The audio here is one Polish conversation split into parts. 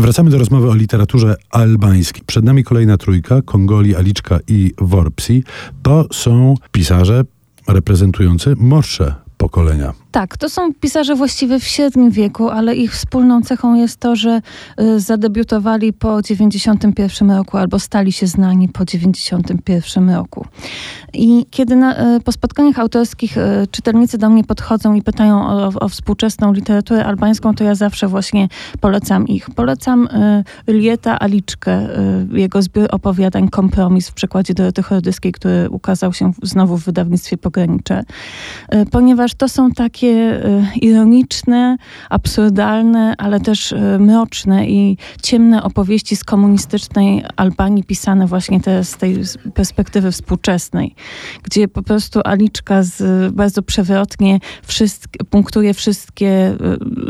Wracamy do rozmowy o literaturze albańskiej. Przed nami kolejna trójka, Kongoli, Aliczka i Worpsi. To są pisarze reprezentujący młodsze pokolenia. Tak, to są pisarze właściwie w średnim wieku, ale ich wspólną cechą jest to, że y, zadebiutowali po 91 roku albo stali się znani po 91 roku. I kiedy na, y, po spotkaniach autorskich y, czytelnicy do mnie podchodzą i pytają o, o, współczesną literaturę albańską, to ja zawsze właśnie polecam ich. Polecam Lieta Aliczkę, jego zbiór opowiadań Kompromis w przekładzie Doroty Hordyskiej, który ukazał się znowu w wydawnictwie Pogranicze, ponieważ to są takie takie y, ironiczne, absurdalne, ale też y, mroczne i ciemne opowieści z komunistycznej Albanii pisane właśnie te, z tej perspektywy współczesnej, gdzie po prostu Aliczka z, bardzo przewrotnie wszystk, punktuje wszystkie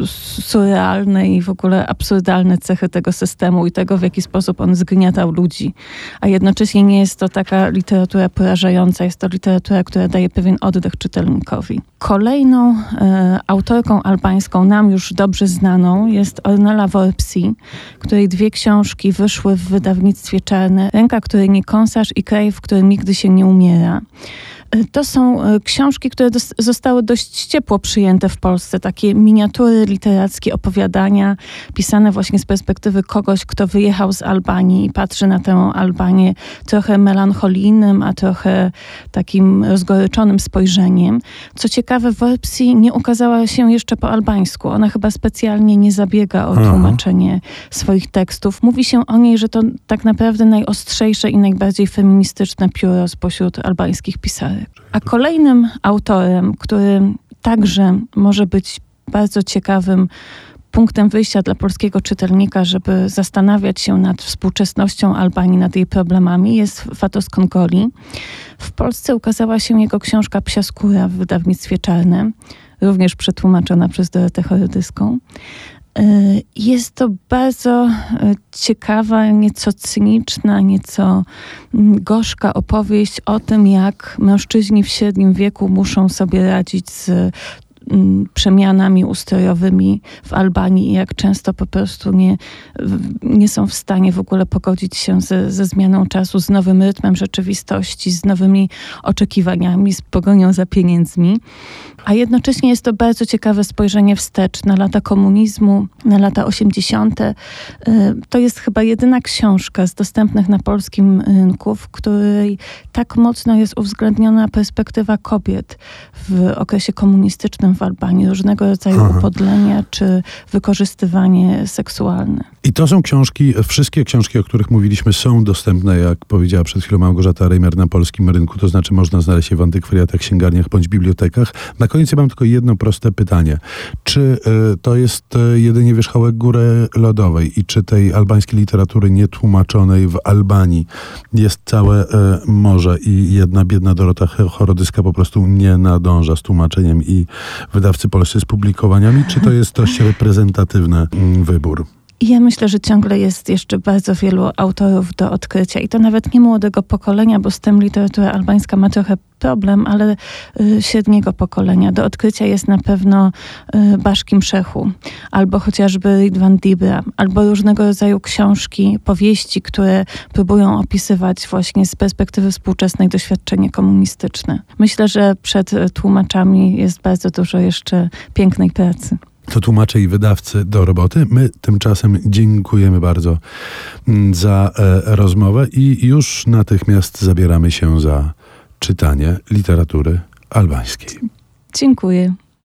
y, surrealne i w ogóle absurdalne cechy tego systemu i tego, w jaki sposób on zgniatał ludzi. A jednocześnie nie jest to taka literatura porażająca, jest to literatura, która daje pewien oddech czytelnikowi. Kolejną e, autorką albańską, nam już dobrze znaną, jest Ornella Worpsi, której dwie książki wyszły w wydawnictwie Czarne. Ręka, której nie kąsasz i kraj, w którym nigdy się nie umiera. To są e, książki, które zostały dość ciepło przyjęte w Polsce. Takie miniatury literackie, opowiadania pisane właśnie z perspektywy kogoś, kto wyjechał z Albanii i patrzy na tę Albanię trochę melancholijnym, a trochę takim rozgoryczonym spojrzeniem. Co ciekawe, Worpsi nie ukazała się jeszcze po albańsku. Ona chyba specjalnie nie zabiega o tłumaczenie swoich tekstów. Mówi się o niej, że to tak naprawdę najostrzejsze i najbardziej feministyczne pióro spośród albańskich pisarzy. A kolejnym autorem, który także może być bardzo ciekawym punktem wyjścia dla polskiego czytelnika, żeby zastanawiać się nad współczesnością Albanii, nad jej problemami, jest Fatos Kongoli. W Polsce ukazała się jego książka Psia skóra w wydawnictwie Czarnym, również przetłumaczona przez Dorotę Chorodyską. E, jest to bardzo e, ciekawa, nieco cyniczna, nieco mm, gorzka opowieść o tym, jak mężczyźni w średnim wieku muszą sobie radzić z przemianami ustrojowymi w Albanii i jak często po prostu nie, nie są w stanie w ogóle pogodzić się ze, ze zmianą czasu, z nowym rytmem rzeczywistości, z nowymi oczekiwaniami, z pogonią za pieniędzmi. A jednocześnie jest to bardzo ciekawe spojrzenie wstecz na lata komunizmu, na lata 80. Y, to jest chyba jedyna książka z dostępnych na polskim rynku, w której tak mocno jest uwzględniona perspektywa kobiet w okresie komunistycznym w Albanii, różnego rodzaju Aha. upodlenia czy wykorzystywanie seksualne. I to są książki, wszystkie książki, o których mówiliśmy, są dostępne, jak powiedziała przed chwilą Małgorzata Reimer, na polskim rynku, to znaczy można znaleźć je w antykwariatach, księgarniach bądź bibliotekach. Na koniec ja mam tylko jedno proste pytanie. Czy y, to jest y, jedynie wierzchołek góry lodowej i czy tej albańskiej literatury nietłumaczonej w Albanii jest całe y, morze i jedna biedna Dorota Chorodyska po prostu nie nadąża z tłumaczeniem i wydawcy polscy z publikowaniami, czy to jest dość reprezentatywny mm, ja myślę, że ciągle jest jeszcze bardzo wielu autorów do odkrycia i to nawet nie młodego pokolenia, bo z tym literatura albańska ma trochę problem, ale y, średniego pokolenia. Do odkrycia jest na pewno y, Baszkim Szechu, albo chociażby Ridwan Dibra, albo różnego rodzaju książki, powieści, które próbują opisywać właśnie z perspektywy współczesnej doświadczenie komunistyczne. Myślę, że przed tłumaczami jest bardzo dużo jeszcze pięknej pracy to tłumacze i wydawcy do roboty. My tymczasem dziękujemy bardzo mm, za e, rozmowę i już natychmiast zabieramy się za czytanie literatury albańskiej. Dziękuję.